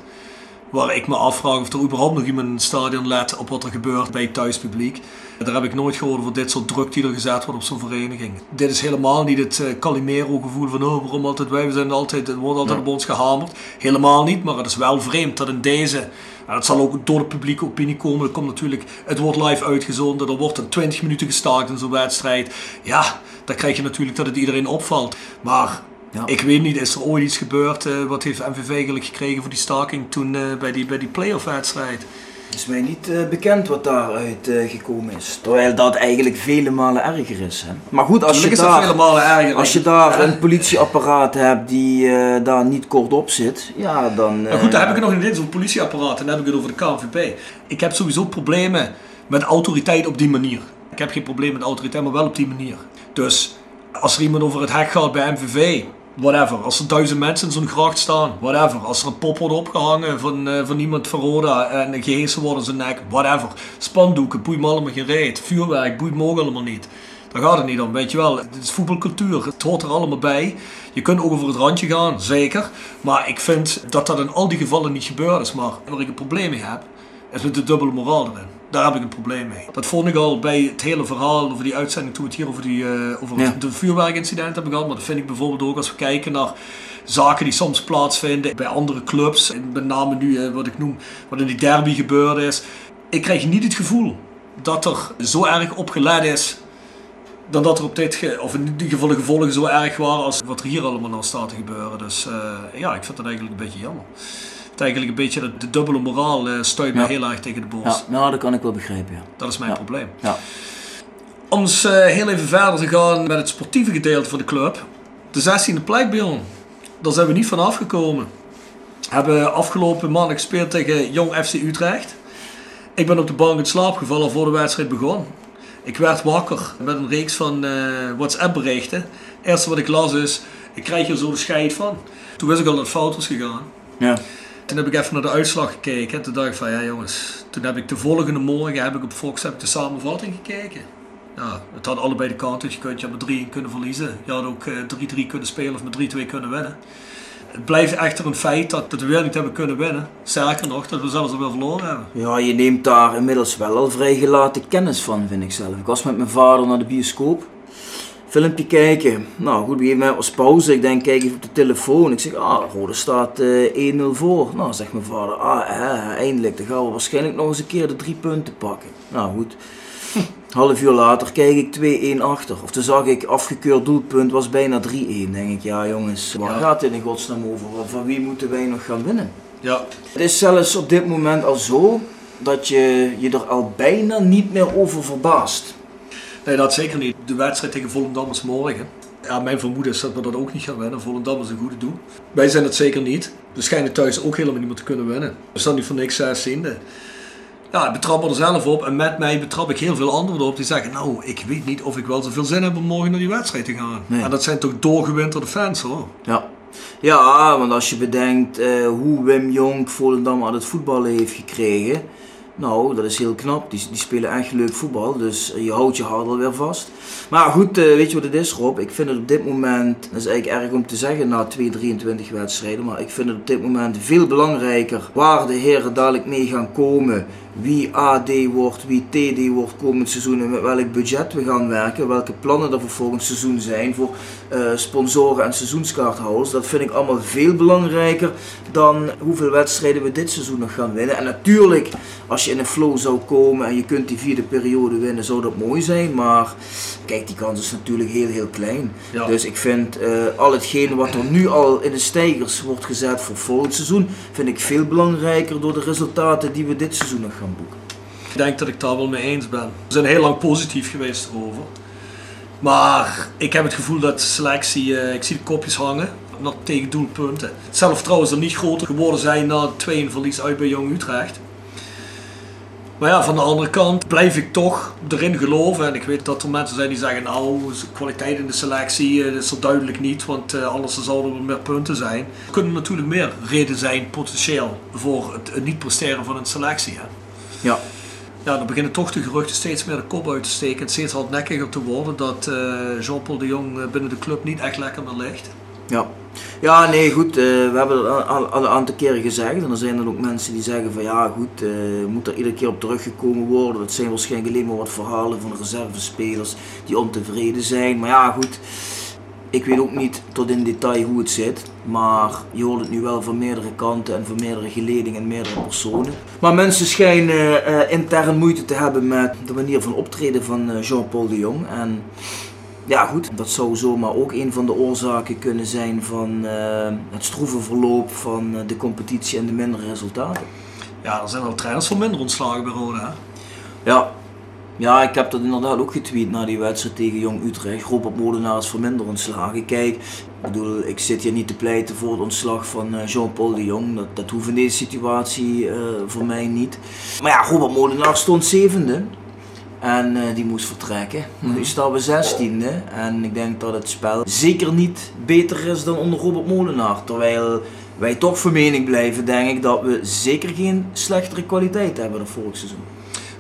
Waar ik me afvraag of er überhaupt nog iemand in het stadion let op wat er gebeurt bij het thuispubliek. Daar heb ik nooit gehoord over dit soort druk die er gezet wordt op zo'n vereniging. Dit is helemaal niet het eh, Calimero-gevoel van oh, waarom altijd wij, we zijn altijd, er wordt altijd op ons gehamerd. Helemaal niet, maar het is wel vreemd dat in deze, en dat zal ook door de publieke opinie komen, er komt natuurlijk, het wordt live uitgezonden, er wordt in 20 minuten gestaakt in zo'n wedstrijd. Ja, dan krijg je natuurlijk dat het iedereen opvalt. Maar Ja. ik weet niet, is er ooit iets gebeurd? eh, wat heeft MVV eigenlijk gekregen voor die staking toen eh, bij die, bij die playoff wedstrijd? Het is mij niet eh, bekend wat daaruit gekomen is. Terwijl dat eigenlijk vele malen erger is. Hè? Maar goed, als je, Tuurlijk daar, als je daar een politieapparaat hebt die daar niet kort op zit, ja dan... Maar goed, daar heb ik het nog niet eens over het politieapparaat en dan heb ik het over de KNVB. Ik heb sowieso problemen met autoriteit op die manier. Ik heb geen probleem met autoriteit, maar wel op die manier. Dus als er iemand over het hek gaat bij MVV, whatever. Als er duizend mensen in zo'n gracht staan, whatever. Als er een pop wordt opgehangen van, eh, van iemand van Roda en gehezen wordt in zijn nek, whatever. Spandoeken, boeit me allemaal geen reet. Vuurwerk, boeit me ook allemaal niet. Daar gaat het niet om, weet je wel. Het is voetbalcultuur, het hoort er allemaal bij. Je kunt ook over het randje gaan, zeker. Maar ik vind dat dat in al die gevallen niet gebeurd is. Maar waar ik een probleem mee heb, is met de dubbele moraal erin. Daar heb ik een probleem mee. Dat vond ik al bij het hele verhaal over die uitzending toen we het hier over, die, eh, over Ja. het de vuurwerkincident hebben gehad. Maar dat vind ik bijvoorbeeld ook als we kijken naar zaken die soms plaatsvinden bij andere clubs. En met name nu eh, wat ik noem, wat in die derby gebeurd is. Ik krijg niet het gevoel dat er zo erg op gelet is dan dat er op dit, of in ieder geval de gevolgen zo erg waren als wat er hier allemaal nou staat te gebeuren. Dus eh, ja, ik vind dat eigenlijk een beetje jammer. Het eigenlijk een beetje de, dubbele moraal eh stuit me Ja. heel erg tegen de Ja, borst. nou dat kan ik wel begrijpen, ja. Dat is mijn Ja. probleem. ja. Om eens eh, heel even verder te gaan met het sportieve gedeelte van de club. De 16e plek, Bjorn. Daar zijn we niet van afgekomen. Hebben afgelopen maandag gespeeld tegen Jong FC Utrecht. Ik ben op de bank in slaap gevallen voor de wedstrijd begon. Ik werd wakker met een reeks van eh, WhatsApp berichten. Het eerste wat ik las is, ik krijg hier zo de scheid van. Toen wist ik al dat het fout was gegaan. ja. Toen heb ik even naar de uitslag gekeken. En toen dacht ik van ja jongens. Toen heb ik de volgende morgen heb ik op Fox heb de samenvatting gekeken. Ja, het had allebei de kanten. Dus je kunt je met 3 kunnen verliezen. Je had ook eh, 3-3 kunnen spelen of met 3-2 kunnen winnen. Het blijft echter een feit dat, dat we niet hebben kunnen winnen. Sterker nog, dat we zelfs alweer verloren hebben. Ja, je neemt daar inmiddels wel al vrij gelaten kennis van, vind ik zelf. Ik was met mijn vader naar de bioscoop. Filmpje kijken. Nou goed, gegeven moment was pauze. Ik denk, kijk even op de telefoon. Ik zeg, ah, Rode staat eh 1-0 voor. Nou, zegt mijn vader, ah, hè, eindelijk. Dan gaan we waarschijnlijk nog eens een keer de drie punten pakken. Nou goed. Half uur later kijk ik 2-1 achter. Of toen zag ik afgekeurd doelpunt was bijna 3-1. Denk ik, ja jongens, waar Ja. gaat dit in godsnaam over? Van wie moeten wij nog gaan winnen? Ja, Het is zelfs op dit moment al zo dat je je er al bijna niet meer over verbaast. Nee, dat zeker niet. De wedstrijd tegen Volendam is morgen. Ja, mijn vermoeden is dat we dat ook niet gaan winnen. Volendam is een goede doel. Wij zijn het zeker niet. We schijnen thuis ook helemaal niet meer te kunnen winnen. We staan nu voor niks zestiende. Ja, ik betrap me er zelf op. En met mij betrap ik heel veel anderen op die zeggen... Nou, ik weet niet of ik wel zoveel zin heb om morgen naar die wedstrijd te gaan. Nee. En dat zijn toch doorgewinterde fans hoor. Ja. Ja, want als je bedenkt eh, hoe Wim Jonk Volendam aan het voetballen heeft gekregen. Nou, dat is heel knap. Die, die spelen echt leuk voetbal. Dus je houdt je hart alweer vast. Maar goed, eh, weet je wat het is Rob? Ik vind het op dit moment, dat is eigenlijk erg om te zeggen na 2, 23 wedstrijden. Maar ik vind het op dit moment veel belangrijker waar de heren dadelijk mee gaan komen. Wie AD wordt, wie TD wordt komend seizoen en met welk budget we gaan werken. Welke plannen er voor volgend seizoen zijn voor eh, sponsoren en seizoenskaarthouders. Dat vind ik allemaal veel belangrijker dan hoeveel wedstrijden we dit seizoen nog gaan winnen. En natuurlijk, als je in een flow zou komen en je kunt die vierde periode winnen, zou dat mooi zijn. Maar kijk, die kans is natuurlijk heel, heel klein. Ja. Dus ik vind eh, al hetgeen wat er nu al in de stijgers wordt gezet voor volgend seizoen, vind ik veel belangrijker door de resultaten die we dit seizoen nog gaan Ik denk dat ik daar wel mee eens ben. We zijn heel lang positief geweest erover. Maar ik heb het gevoel dat selectie, eh, ik zie de kopjes hangen, nog tegen doelpunten. Zelf trouwens er niet groter geworden zijn na het 2 verlies uit bij Jong Utrecht. Maar ja, van de andere kant blijf ik toch erin geloven. En ik weet dat er mensen zijn die zeggen, nou, kwaliteit in de selectie eh, is er duidelijk niet, want eh, anders zouden er meer punten zijn. Er kunnen natuurlijk meer redenen zijn, potentieel, voor het, niet presteren van een selectie. Ja. Ja, dan beginnen toch de geruchten steeds meer de kop uit te steken. en steeds hardnekkiger te worden dat eh, Jean-Paul de Jong eh, binnen de club niet echt lekker meer ligt. Ja. Ja, nee, goed. eh, we hebben het al, een aantal keren gezegd. En er zijn dan ook mensen die zeggen van ja, goed, eh, moet er iedere keer op teruggekomen worden. Dat zijn waarschijnlijk alleen maar wat verhalen van reservespelers die ontevreden zijn. Maar ja, goed. Ik weet ook niet tot in detail hoe het zit. Maar je hoort het nu wel van meerdere kanten en van meerdere geledingen en meerdere personen. Maar mensen schijnen eh, intern moeite te hebben met de manier van optreden van eh, Jean-Paul de Jong. En ja, goed. Dat zou zomaar ook een van de oorzaken kunnen zijn van eh, het stroeve verloop van de competitie en de mindere resultaten. Ja, er zijn wel trainers van minder ontslagen bij Roda. Ja. Ja, ik heb dat inderdaad ook getweet na die wedstrijd tegen Jong Utrecht. Robert Molenaar is voor minder ontslagen. Kijk, ik bedoel, ik zit hier niet te pleiten voor het ontslag van eh, Jean-Paul de Jong. Dat, dat hoeft in deze situatie eh, voor mij niet. Maar ja, Robert Molenaar stond zevende. En eh, die moest vertrekken. Nu staan we zestiende. En ik denk dat het spel zeker niet beter is dan onder Robert Molenaar. Terwijl wij toch van mening blijven, denk ik, dat we zeker geen slechtere kwaliteit hebben dan vorig seizoen.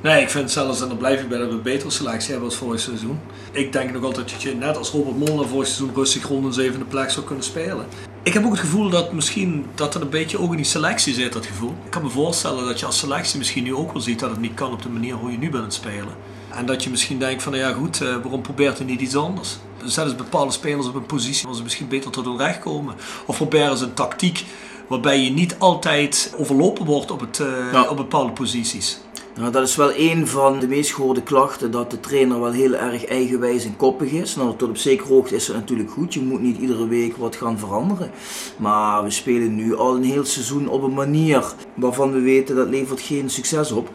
Nee, ik vind zelfs, en daar blijf ik bij, dat we een betere selectie hebben als vorig seizoen. Ik denk nog altijd dat je net als Robert Molenaar vorig seizoen rustig rond een zevende plek zou kunnen spelen. Ik heb ook het gevoel dat misschien dat het een beetje ook in die selectie zit, dat gevoel. Ik kan me voorstellen dat je als selectie misschien nu ook wel ziet dat het niet kan op de manier hoe je nu bent aan het spelen. En dat je misschien denkt van, nou ja goed, eh, waarom probeert hij niet iets anders? Zet eens bepaalde spelers op een positie waar ze misschien beter tot hun recht komen. Of proberen ze een tactiek waarbij je niet altijd overlopen wordt op, het, eh, Ja. op bepaalde posities. Nou, dat is wel een van de meest gehoorde klachten, dat de trainer wel heel erg eigenwijs en koppig is. Nou, tot op zekere hoogte is het natuurlijk goed. Je moet niet iedere week wat gaan veranderen. Maar we spelen nu al een heel seizoen op een manier waarvan we weten dat levert geen succes op.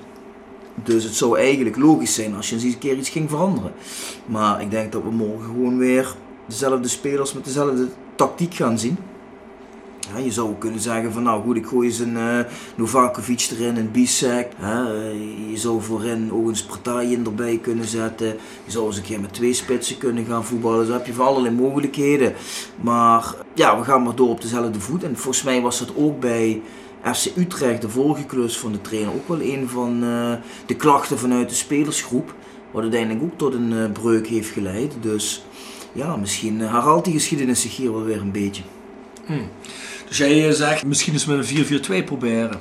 Dus het zou eigenlijk logisch zijn als je eens een keer iets ging veranderen. Maar ik denk dat we morgen gewoon weer dezelfde spelers met dezelfde tactiek gaan zien. Je zou kunnen zeggen van nou goed, ik gooi eens een eh Novakovic erin, een Bisek. Je zou voorin ook eens partijen erbij kunnen zetten. Je zou eens een keer met twee spitsen kunnen gaan voetballen. Zo heb je van allerlei mogelijkheden. Maar ja, we gaan maar door op dezelfde voet. En volgens mij was dat ook bij FC Utrecht, de vorige klus van de trainer, ook wel een van eh, de klachten vanuit de spelersgroep. Wat uiteindelijk ook tot een eh, breuk heeft geleid. Dus ja, misschien herhaalt die geschiedenis zich hier wel weer een beetje. Dus jij eh, zegt misschien eens met een 4-4-2 proberen.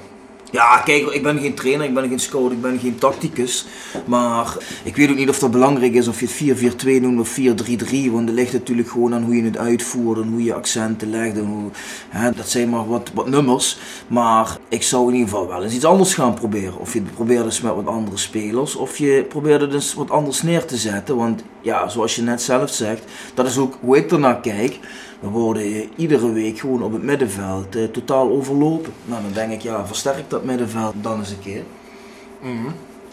Ja, kijk, ik ben geen trainer, ik ben geen scout, ik ben geen tacticus. Maar ik weet ook niet of dat belangrijk is of je het 4-4-2 noemt of 4-3-3. Want het ligt natuurlijk gewoon aan hoe je het uitvoert en hoe je accenten legt. En hoe, hè, dat zijn maar wat, wat nummers. Maar ik zou in ieder geval wel eens iets anders gaan proberen. Of je het probeert eens met wat andere spelers. Of je probeert het eens wat anders neer te zetten. Want ja, zoals je net zelf zegt, dat is ook hoe ik ernaar kijk. We worden eh, iedere week gewoon op het middenveld eh, totaal overlopen. Nou, dan denk ik, ja, versterk dat middenveld dan eens een keer.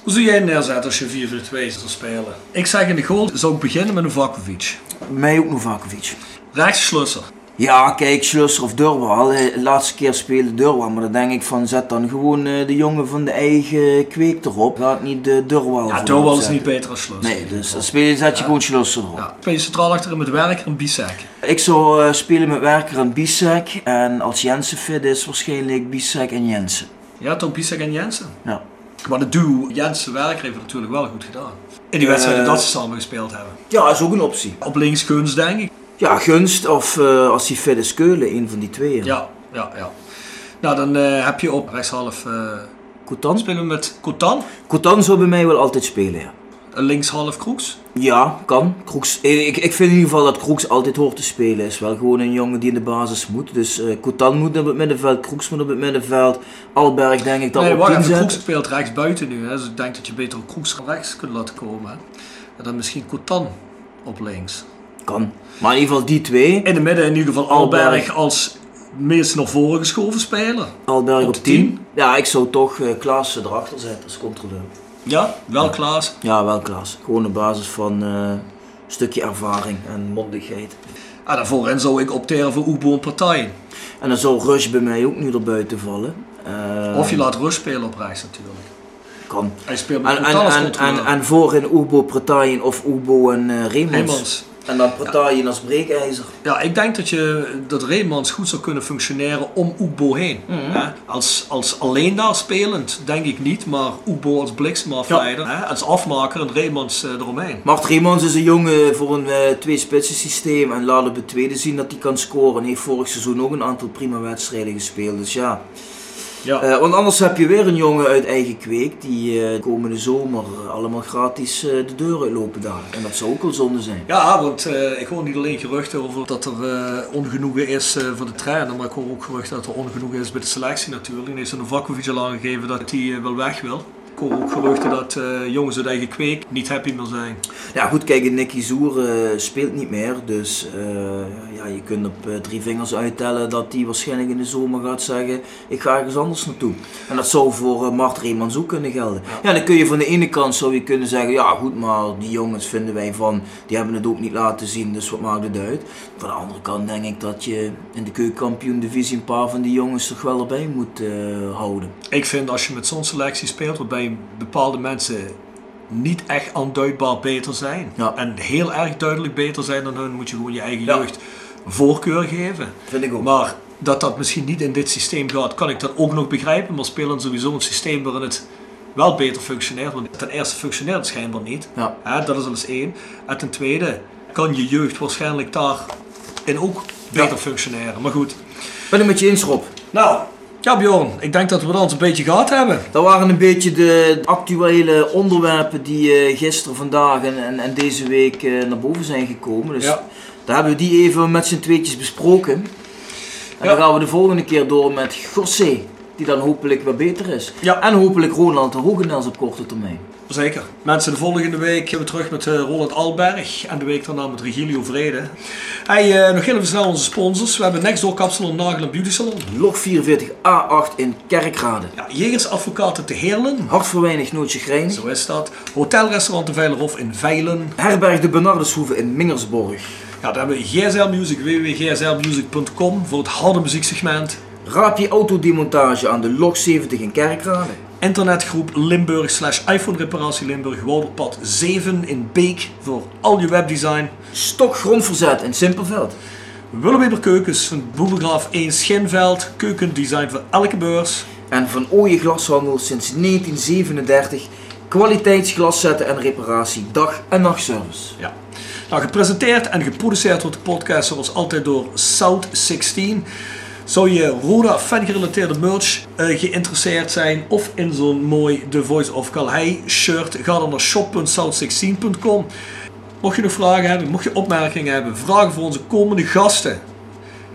Hoe zou jij neerzetten als je 4-4-2 zou spelen? Ik zeg in de goal zou ik beginnen met een Vakovic. Mij ook Novakovic. Rechts Schlusser. Ja, kijk, Schlusser of Durwal. De laatste keer speelde Durwal, maar dan denk ik van zet dan gewoon eh, de jongen van de eigen kweek erop. Laat niet de Durwal Ja, Doan is niet beter als Schlusser. Nee, dus dan speel zet je gewoon Schlusser erop. Ja. Speel je centraal achterin met Werker en Bisek. Ik zou eh, spelen met Werker en Bisek. En als Jensen fit is, waarschijnlijk Bisek en Jensen. Ja, toch Bisek en Jensen. Ja. Maar de duo Jensen-Werker heeft het natuurlijk wel goed gedaan. In die wedstrijden Eh, dat ze samen gespeeld hebben. Ja, is ook een optie. Op links Gunst, denk ik. Ja, Gunst of eh, als hij fit is Keulen, een van die twee. Ja, ja, ja. Nou, dan eh, heb je op rechtshalf... eh Kotan? spelen we met Kotan. Kotan zou bij mij wel altijd spelen, ja. Linkshalf Kroeks. Ja, kan. Kroeks, ik, ik vind in ieder geval dat Kroeks altijd hoort te spelen. Is wel gewoon een jongen die in de basis moet. Dus Kotan moet op het middenveld, Kroeks moet op het middenveld. Alberg denk ik dat nee, op wacht 10 even. zet. Kroeks speelt rechts buiten nu. Hè. Dus ik denk dat je beter Kroeks rechts kunt laten komen. Hè. En dan misschien Kotan op links. Kan. Maar in ieder geval die twee. In de midden in ieder geval Alberg. Alberg als meest naar voren geschoven speler. Alberg Op op de 10. 10. Ja, ik zou toch eh Klaassen erachter zetten als controleur. Ja, wel Klaas. Ja, wel Klaas. Gewoon op basis van eh, een stukje ervaring en mondigheid. En dan voorin zou ik opteren voor Oebo en Partij. En dan zou Rush bij mij ook nu erbuiten vallen. Eh, Of je laat Rus spelen op rechts natuurlijk. Kan. Hij speelt met En, en, en, en, en voorin Oebo Pratayen of Oebo en Reemans. En dan Pratayen als breekijzer. Ja, ik denk dat, je, dat Reemans goed zou kunnen functioneren om Oebo heen. Mhm. Hè? Als, als alleen daar spelend, denk ik niet, maar Oebo als bliksemafleider, hè? als afmaker en Reemans eh, eromheen. Mart Reemans is een jongen voor een eh twee spitsen systeem en laat op het tweede zien dat hij kan scoren. En heeft vorig seizoen ook een aantal prima wedstrijden gespeeld. Dus ja. Ja. Eh, want anders heb je weer een jongen uit eigen kweek die eh, komende zomer allemaal gratis eh, de deur uitlopen daar. En dat zou ook wel zonde zijn. Ja, want ik hoor niet alleen geruchten over dat er ongenoegen is voor de trainer, maar ik hoor ook geruchten dat er ongenoegen is bij de selectie natuurlijk. En heeft Novakovic al aangegeven dat hij wel weg wil. Ik hoor ook geruchten dat eh, jongens uit eigen kweek niet happy meer zijn. Ja goed, kijk, Nicky Zoer eh, speelt niet meer. Dus eh, ja, je kunt op drie vingers uittellen dat hij waarschijnlijk in de zomer gaat zeggen ik ga ergens anders naartoe. En dat zou voor Mart Reemans ook kunnen gelden. Ja. dan kun je van de ene kant zou je kunnen zeggen, ja goed, maar die jongens vinden wij van, die hebben het ook niet laten zien, dus wat maakt het uit. Van de andere kant denk ik dat je in de keukenkampioen divisie een paar van die jongens toch wel erbij moet houden. Ik vind als je met zo'n selectie speelt, waarbij bepaalde mensen niet echt aanduidbaar beter zijn Ja. en heel erg duidelijk beter zijn dan hun, moet je gewoon je eigen Ja. jeugd voorkeur geven. Vind ik ook. Maar dat dat misschien niet in dit systeem gaat, kan ik dat ook nog begrijpen. Maar spelen sowieso een systeem waarin het wel beter functioneert. Want ten eerste functioneert het schijnbaar niet. Ja. Dat is al eens één. En ten tweede kan je jeugd waarschijnlijk daarin ook beter functioneren. Maar goed. Ben ik met je eens, Rob? Nou, ja Bjorn, ik denk dat we dat een beetje gehad hebben. Dat waren een beetje de actuele onderwerpen die eh, gisteren, vandaag en, en, en deze week eh, naar boven zijn gekomen. Dus Ja. daar hebben we die even met z'n tweetjes besproken. En Ja. dan gaan we de volgende keer door met Gossé, die dan hopelijk weer beter is. Ja. En hopelijk Ronald de Hogenels op korte termijn. Zeker. Mensen, de volgende week zijn we terug met eh, Roland Alberg. En de week daarna met Regilio Vrede. Hey, eh, nog heel even snel onze sponsors. We hebben Nextdoor Kapsalon Nagel en Beauty Salon. Log 44A8 in Kerkrade. Ja, Jegers Advocaten te Heerlen. Hart voor weinig, nootje grijnig. Zo is dat. Hotelrestaurant de Veilerhof in Veilen. Herberg de Bernardeshoeve in Mingersborg. Ja, dan hebben we GSL Music, www.gslmusic.com voor het harde muzieksegment. Raapje autodemontage aan de Log 70 in Kerkrade. Internetgroep Limburg slash iPhone reparatie Limburg, Wouderpad 7 in Beek voor al je webdesign. Stok grondverzet in Simpelveld. Willeweber Keukens van Boebegraaf 1 Schinveld, keukendesign voor elke beurs. En van Ooije Glashandel sinds 1937 kwaliteitsglaszetten en reparatie dag- en nachtservice. Ja. Nou, gepresenteerd en geproduceerd wordt de podcast zoals altijd door South 16. Zou je Roda fan gerelateerde merch eh, geïnteresseerd zijn of in zo'n mooi The Voice of Calhei shirt, ga dan naar shop.south16.com. Mocht je nog vragen hebben, mocht je opmerkingen hebben, vragen voor onze komende gasten,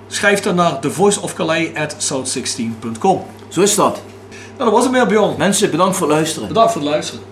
schrijf dan naar thevoiceofcalais@south16.com. Zo is dat. Nou, dat was het meer, Bjorn. Mensen, bedankt voor het luisteren. Bedankt voor het luisteren.